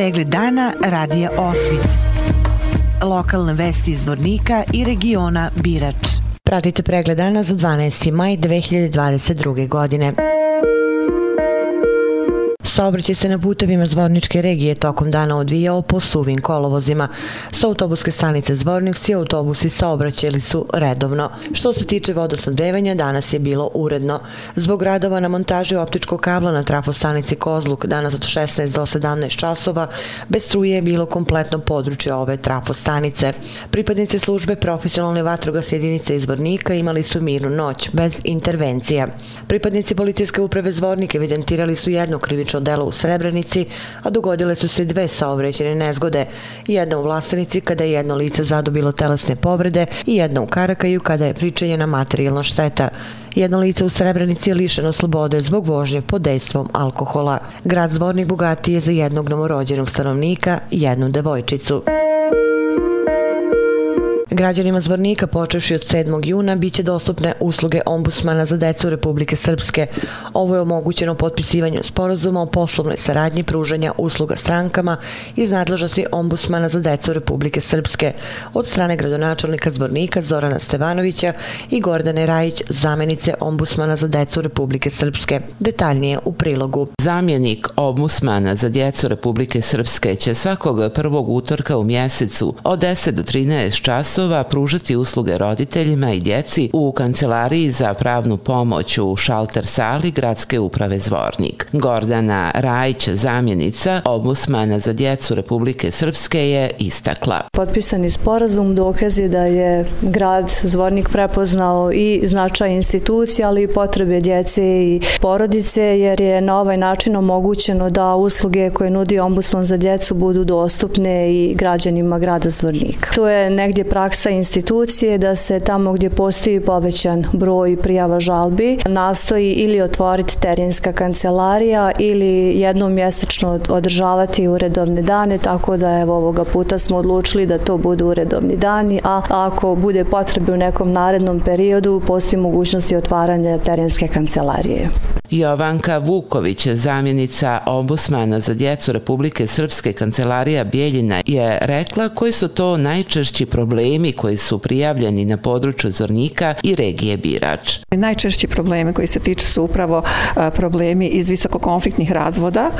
pregled dana radija Osvit. Lokalne vesti iz Vornika i regiona Birač. Pratite pregled dana za 12. maj 2022. godine. Saobraćaj se na putevima Zvorničke regije tokom dana odvijao po suvim kolovozima. Sa autobuske stanice Zvornik svi autobusi saobraćali su redovno. Što se tiče vodosnadbevanja, danas je bilo uredno. Zbog radova na montaži optičkog kabla na trafostanici Kozluk danas od 16 do 17 časova bez struje je bilo kompletno područje ove trafostanice. Pripadnice službe profesionalne vatrogas jedinice iz Zvornika imali su mirnu noć bez intervencija. Pripadnici policijske uprave Zvornik evidentirali su jedno krivično delo u Srebrenici, a dogodile su se dve saobraćene nezgode. Jedna u Vlastenici kada je jedno lice zadobilo telesne povrede i jedna u Karakaju kada je pričanjena materijalna šteta. Jedno lice u Srebrenici je lišeno slobode zbog vožnje pod dejstvom alkohola. Grad Zvornik bogatiji je za jednog novorođenog stanovnika i jednu devojčicu. Građanima Zvornika počevši od 7. juna biće dostupne usluge ombusmana za decu Republike Srpske. Ovo je omogućeno potpisivanjem sporazuma o poslovnoj saradnji pružanja usluga strankama iz nadležnosti ombusmana za decu Republike Srpske od strane gradonačelnika Zvornika Zorana Stevanovića i Gordane Rajić, zamenice ombusmana za decu Republike Srpske. Detaljnije u prilogu. Zamjenik ombusmana za djecu Republike Srpske će svakog prvog utorka u mjesecu od 10 do 13 časova časova pružati usluge roditeljima i djeci u Kancelariji za pravnu pomoć u šalter sali Gradske uprave Zvornik. Gordana Rajić, zamjenica obusmana za djecu Republike Srpske je istakla. Potpisani sporazum dokaz je da je grad Zvornik prepoznao i značaj institucija, ali i potrebe djece i porodice, jer je na ovaj način omogućeno da usluge koje nudi ombudsman za djecu budu dostupne i građanima grada Zvornika. To je negdje praktično praksa institucije da se tamo gdje postoji povećan broj prijava žalbi nastoji ili otvoriti terenska kancelarija ili jednom mjesečno održavati uredovne dane, tako da evo ovoga puta smo odlučili da to budu uredovni dani, a ako bude potrebe u nekom narednom periodu, postoji mogućnosti otvaranja terenske kancelarije. Jovanka Vuković, zamjenica obusmana za djecu Republike Srpske kancelarija Bijeljina, je rekla koji su to najčešći problemi koji su prijavljeni na području Zornika i regije Birač. Najčešći problemi koji se tiču su upravo problemi iz visokokonfliktnih razvoda,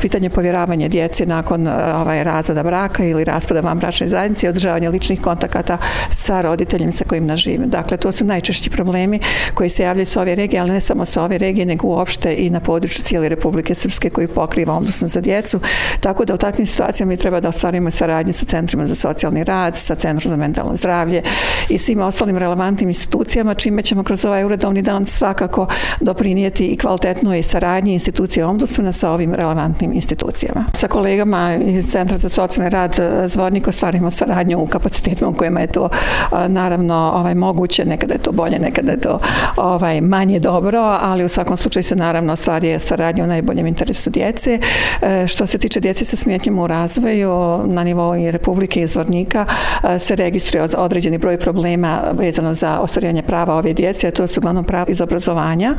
pitanje povjeravanja djece nakon ovaj, razvoda braka ili raspada van bračne zajednice i održavanje ličnih kontakata sa roditeljima sa kojim naživim. Dakle, to su najčešći problemi koji se javljaju sa ove regije, ali ne samo sa ove regije, nego uopšte i na području cijele Republike Srpske koji pokriva ombudsman za djecu. Tako da u takvim situacijama mi treba da ostvarimo saradnju sa centrima za socijalni rad, sa centrom za mentalno zdravlje i svim ostalim relevantnim institucijama, čime ćemo kroz ovaj uredovni dan svakako doprinijeti i kvalitetnoj saradnji institucije ombudsmana sa ovim relevantnim institucijama. Sa kolegama iz Centra za socijalni rad e, Zvornik ostvarimo saradnju u kapacitetima u kojima je to e, naravno ovaj moguće, nekada je to bolje, nekada je to ovaj manje dobro, ali u svakom slučaju se naravno stvari saradnje u najboljem interesu djece. E, što se tiče djece sa smetnjama u razvoju, na nivou i Republike i Zvornika e, se registruje određeni broj problema vezano za ostvarivanje prava ove djece, a to su uglavnom prava iz obrazovanja,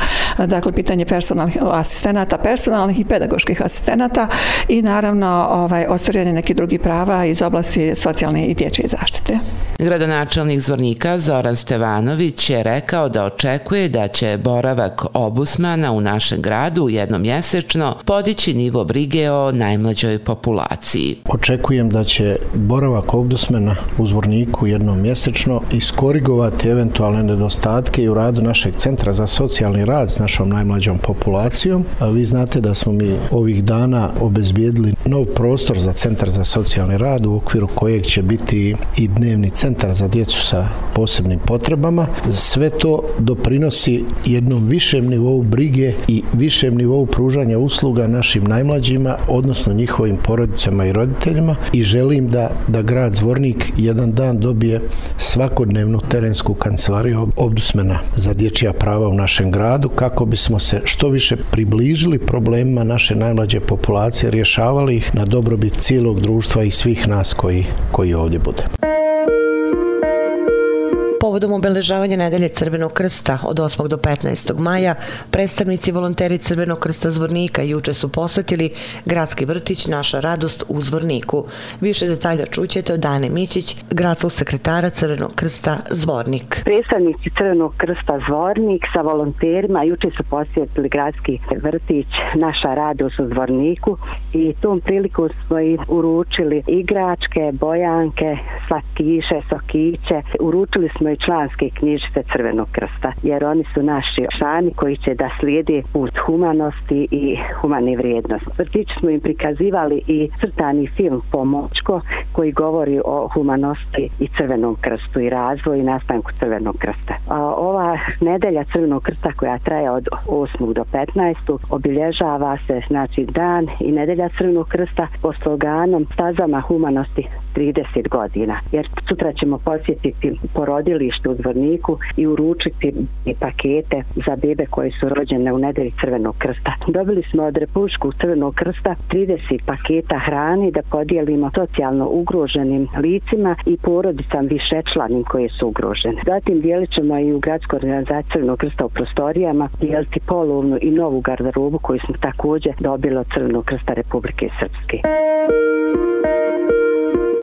dakle pitanje personalnih asistenata, personalnih i pedagoških asistenata i naravno ovaj, ostvarivanje nekih drugih prava iz oblasti socijalne i dječje zaštite. Gradonačelnik Zvornika Zoran Stevanović je rekao da očekuje da će boravak obusmana u našem gradu jednomjesečno podići nivo brige o najmlađoj populaciji. Očekujem da će boravak obusmana u Zvorniku jednomjesečno iskorigovati eventualne nedostatke i u radu našeg centra za socijalni rad s našom najmlađom populacijom. Vi znate da smo mi ovih dana obezbijedili nov prostor za centar za socijalni rad u okviru kojeg će biti i dnevni centar za djecu sa posebnim potrebama. Sve to doprinosi jednom višem nivou brige i višem nivou pružanja usluga našim najmlađima, odnosno njihovim porodicama i roditeljima i želim da, da grad Zvornik jedan dan dobije svakodnevnu terensku kancelariju obdusmena za dječja prava u našem gradu kako bismo se što više približili problemima naše najmlađe populacije, rješavali svih, na dobrobit cijelog društva i svih nas koji, koji ovdje budemo. Povodom obeležavanja nedelje Crvenog krsta od 8. do 15. maja, predstavnici volonteri Crvenog krsta Zvornika juče su posetili gradski vrtić Naša radost u Zvorniku. Više detalja čućete od Dane Mićić, gradskog sekretara Crvenog krsta Zvornik. Predstavnici Crvenog krsta Zvornik sa volonterima juče su posjetili gradski vrtić Naša radost u Zvorniku i tom priliku smo i uručili igračke, bojanke, slatkiše, sokiće. Uručili smo i članske knjižice Crvenog krsta, jer oni su naši šani koji će da slijede put humanosti i humane vrijednosti. Vrtić smo im prikazivali i crtani film Pomoćko koji govori o humanosti i Crvenom krstu i razvoju i nastanku Crvenog krsta. A ova nedelja Crvenog krsta koja traje od 8. do 15. obilježava se znači dan i nedelja Crvenog krsta po sloganom stazama humanosti 30 godina. Jer sutra ćemo posjetiti porodilište u Zvorniku i uručiti pakete za bebe koje su rođene u nedelji Crvenog krsta. Dobili smo od Republičkog Crvenog krsta 30 paketa hrani da podijelimo socijalno ugroženim licima i porodicam višečlanim koje su ugrožene. Zatim dijelit ćemo i u gradsku organizaciji Crvenog krsta u prostorijama dijeliti polovnu i novu garderobu koju smo također dobili od Crvenog krsta Republike Srpske.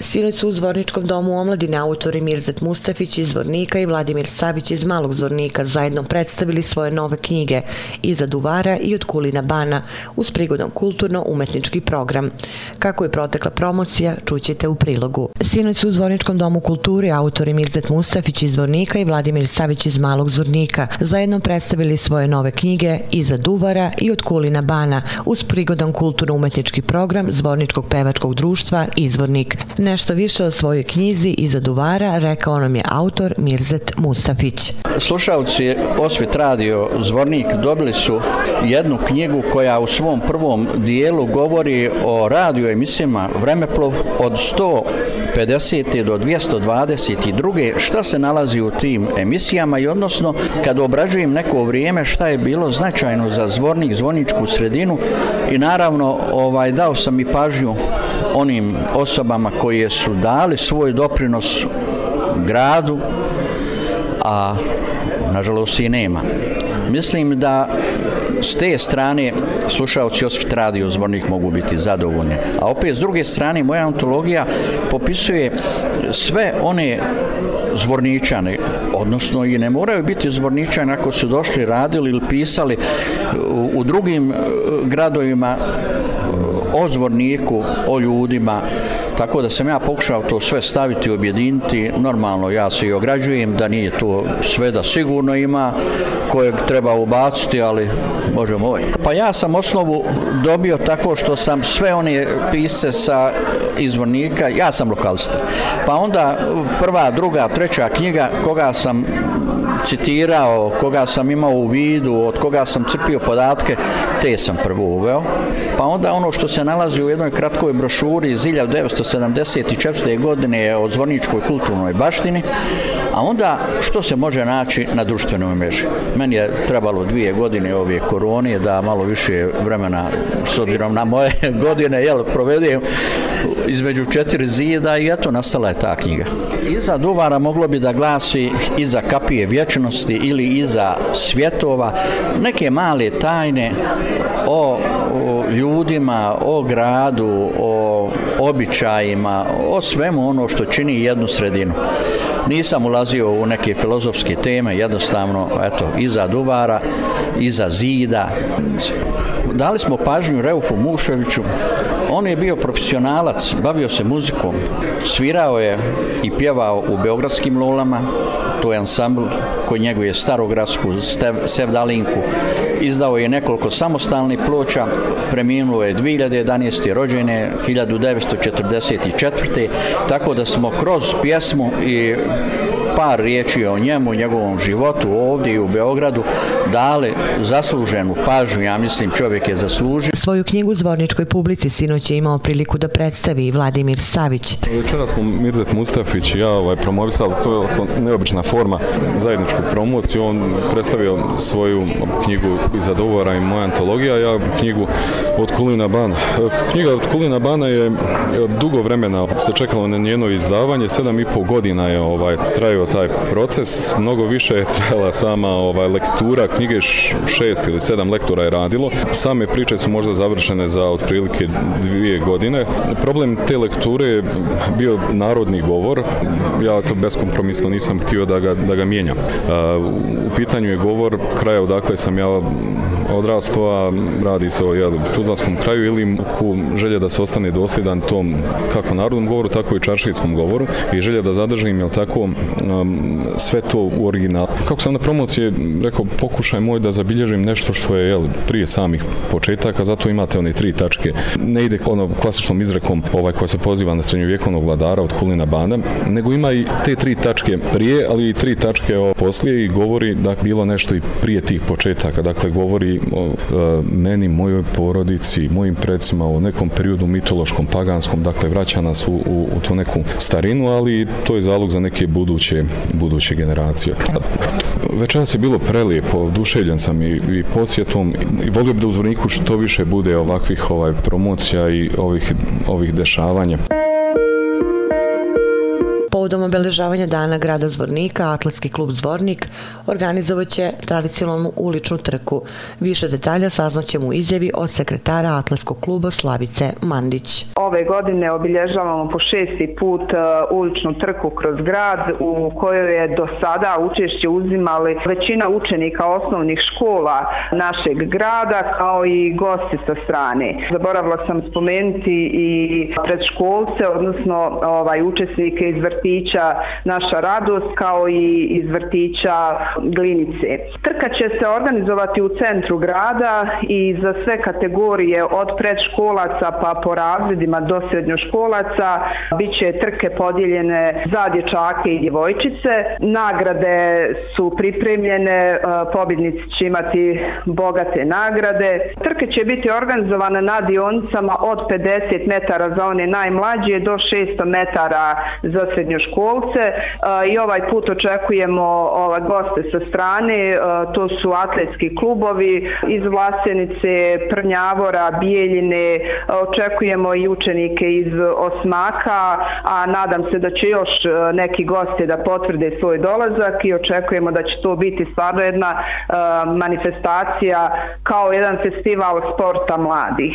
Sinoć su u Zvorničkom domu omladine autori Mirzet Mustafić iz Zvornika i Vladimir Savić iz Malog Zvornika zajedno predstavili svoje nove knjige Iza Duvara i Od Kulina Bana uz prigodan kulturno-umetnički program. Kako je protekla promocija, čućete u prilogu. Sinoć su u Zvorničkom domu kulture autori Mirzet Mustafić iz Zvornika i Vladimir Savić iz Malog Zvornika zajedno predstavili svoje nove knjige Iza Duvara i Od Kulina Bana uz prigodan kulturno-umetnički program Zvorničkog pevačkog društva Izvornik. Nešto više o svojoj knjizi Iza Duvara rekao nam je autor Mirzet Mustafić. Slušalci Osvit radio Zvornik dobili su jednu knjigu koja u svom prvom dijelu govori o radio emisijama Vremeplov od 150. do 222. šta se nalazi u tim emisijama i odnosno kad obrađujem neko vrijeme šta je bilo značajno za Zvornik, Zvorničku sredinu i naravno ovaj dao sam i pažnju onim osobama koje su dali svoj doprinos gradu, a nažalost i nema. Mislim da s te strane slušalci Osvit radio zvornik mogu biti zadovoljni. A opet s druge strane moja antologija popisuje sve one zvorničane, odnosno i ne moraju biti zvorničani ako su došli, radili ili pisali u, u drugim e, gradovima o zvorniku, o ljudima, tako da sam ja pokušao to sve staviti, objediniti, normalno ja se i ograđujem da nije to sve da sigurno ima kojeg treba ubaciti, ali možemo. Pa ja sam osnovu dobio tako što sam sve one pise sa izvornika, ja sam lokalista. Pa onda prva, druga, treća knjiga koga sam citirao, koga sam imao u vidu, od koga sam crpio podatke, te sam prvo uveo. Pa onda ono što se nalazi u jednoj kratkoj brošuri iz 1974. godine je o zvorničkoj kulturnoj baštini, a onda što se može naći na društvenoj mreži. Meni je trebalo dvije godine ove korone da malo više vremena s obzirom na moje godine jel, provedim između četiri zida i eto nastala je ta knjiga. Iza duvara moglo bi da glasi iza kapije vječnosti ili iza svjetova neke male tajne o, o ljudima, o gradu, o običajima, o svemu ono što čini jednu sredinu. Nisam ulazio u neke filozofske teme, jednostavno, eto, iza duvara, iza zida. Dali smo pažnju Reufu Muševiću. On je bio profesionalac, bavio se muzikom, svirao je i pjevao u Beogradskim lolama, to je ansambl koji njeguje starogradsku Sevdalinku. Izdao je nekoliko samostalnih ploča, preminuo je 2011. rođene 1944. Tako da smo kroz pjesmu i par riječi o njemu, njegovom životu ovdje i u Beogradu dali zasluženu pažnju, ja mislim čovjek je zaslužio. Svoju knjigu Zvorničkoj publici sinoć je imao priliku da predstavi Vladimir Savić. Večera smo Mirzet Mustafić i ja ovaj, promovisali, to je neobična forma zajedničku promociju. On predstavio svoju knjigu Iza dovora i moja antologija, ja knjigu od Kulina Bana. Knjiga od Kulina Bana je dugo vremena se čekalo na njeno izdavanje, sedam i pol godina je ovaj, trajao taj proces, mnogo više je trajala sama ovaj, lektura, knjige šest ili sedam lektora je radilo. Same priče su možda završene za otprilike dvije godine. Problem te lekture je bio narodni govor. Ja to beskompromisno nisam htio da ga, da ga mijenjam. U pitanju je govor kraja odakle sam ja odrastao, radi se o jel, Tuzlanskom kraju ili ku želje da se ostane dosljedan tom kako narodnom govoru, tako i čaršijskom govoru i želja da zadržim, jel tako, um, sve to u originalu. Kako sam na promocije rekao, pokušaj moj da zabilježim nešto što je jel, prije samih početaka, zato imate one tri tačke. Ne ide ono klasičnom izrekom ovaj koja se poziva na srednjovjekovnog vladara od Kulina Banda, nego ima i te tri tačke prije, ali i tri tačke o poslije i govori da bilo nešto i prije tih početaka. Dakle, govori o, o meni, mojoj porodici, mojim predsima u nekom periodu mitološkom, paganskom, dakle, vraća nas u, u, u tu neku starinu, ali to je zalog za neke buduće, buduće generacije. Večeras je bilo prelijepo, oduševljen sam i, i posjetom i volio bi da u Zvorniku što više bude ovakvih ovaj promocija i ovih, ovih dešavanja. Povodom obeležavanja dana grada Zvornika, Atletski klub Zvornik organizovaće tradicionalnu uličnu trku. Više detalja saznaćemo u izjavi od sekretara Atletskog kluba Slavice Mandić. Ove godine obilježavamo po šesti put e, uličnu trku kroz grad u kojoj je do sada učešće uzimali većina učenika osnovnih škola našeg grada kao i gosti sa strane. Zaboravila sam spomenuti i predškolce, odnosno ovaj, učesnike iz vrti vrtića Naša radost kao i iz vrtića Glinice. Trka će se organizovati u centru grada i za sve kategorije od predškolaca pa po razredima do srednjoškolaca bit će trke podijeljene za dječake i djevojčice. Nagrade su pripremljene, e, pobjednici će imati bogate nagrade. Trke će biti organizovane na dionicama od 50 metara za one najmlađe do 600 metara za srednjoškolaca srednjoškolce e, i ovaj put očekujemo ovaj, goste sa strane, e, to su atletski klubovi iz Vlasenice, Prnjavora, Bijeljine, e, očekujemo i učenike iz Osmaka, a nadam se da će još neki gosti da potvrde svoj dolazak i očekujemo da će to biti stvarno jedna manifestacija kao jedan festival sporta mladih.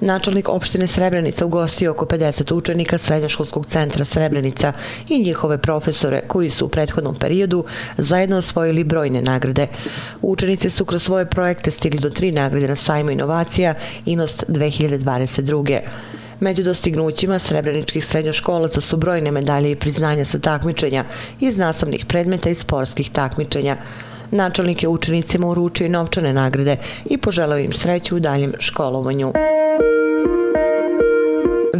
Načelnik opštine Srebrenica ugostio oko 50 učenika Srednjoškolskog centra Srebrenica i njihove profesore koji su u prethodnom periodu zajedno osvojili brojne nagrade. Učenici su kroz svoje projekte stigli do tri nagrade na sajmu inovacija Inost 2022. Među dostignućima srebreničkih srednjoškolaca su brojne medalje i priznanja sa takmičenja iz nastavnih predmeta i sportskih takmičenja. Načelnik je učenicima uručio novčane nagrade i poželao im sreću u daljem školovanju.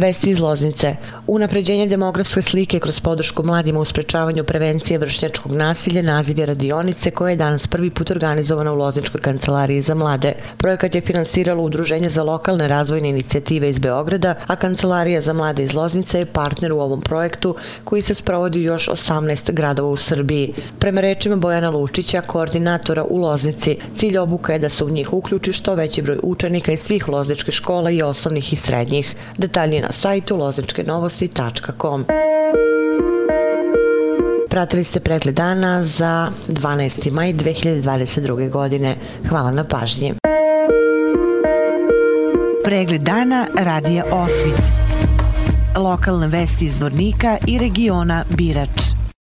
Vesti iz Loznice. Unapređenje demografske slike kroz podršku mladima u sprečavanju prevencije vršnjačkog nasilja naziv je radionice koja je danas prvi put organizovana u Lozničkoj kancelariji za mlade. Projekat je finansiralo Udruženje za lokalne razvojne inicijative iz Beograda, a Kancelarija za mlade iz Loznice je partner u ovom projektu koji se sprovodi u još 18 gradova u Srbiji. Prema rečima Bojana Lučića, koordinatora u Loznici, cilj obuka je da se u njih uključi što veći broj učenika iz svih lozničkih škola i osnovnih i srednjih. Detalje na sajtu lozničkenovosti.com. Pratili ste pregled dana za 12. maj 2022. godine. Hvala na pažnji. Pregled dana radija Osvit. Lokalne vesti iz Vornika i regiona Birač.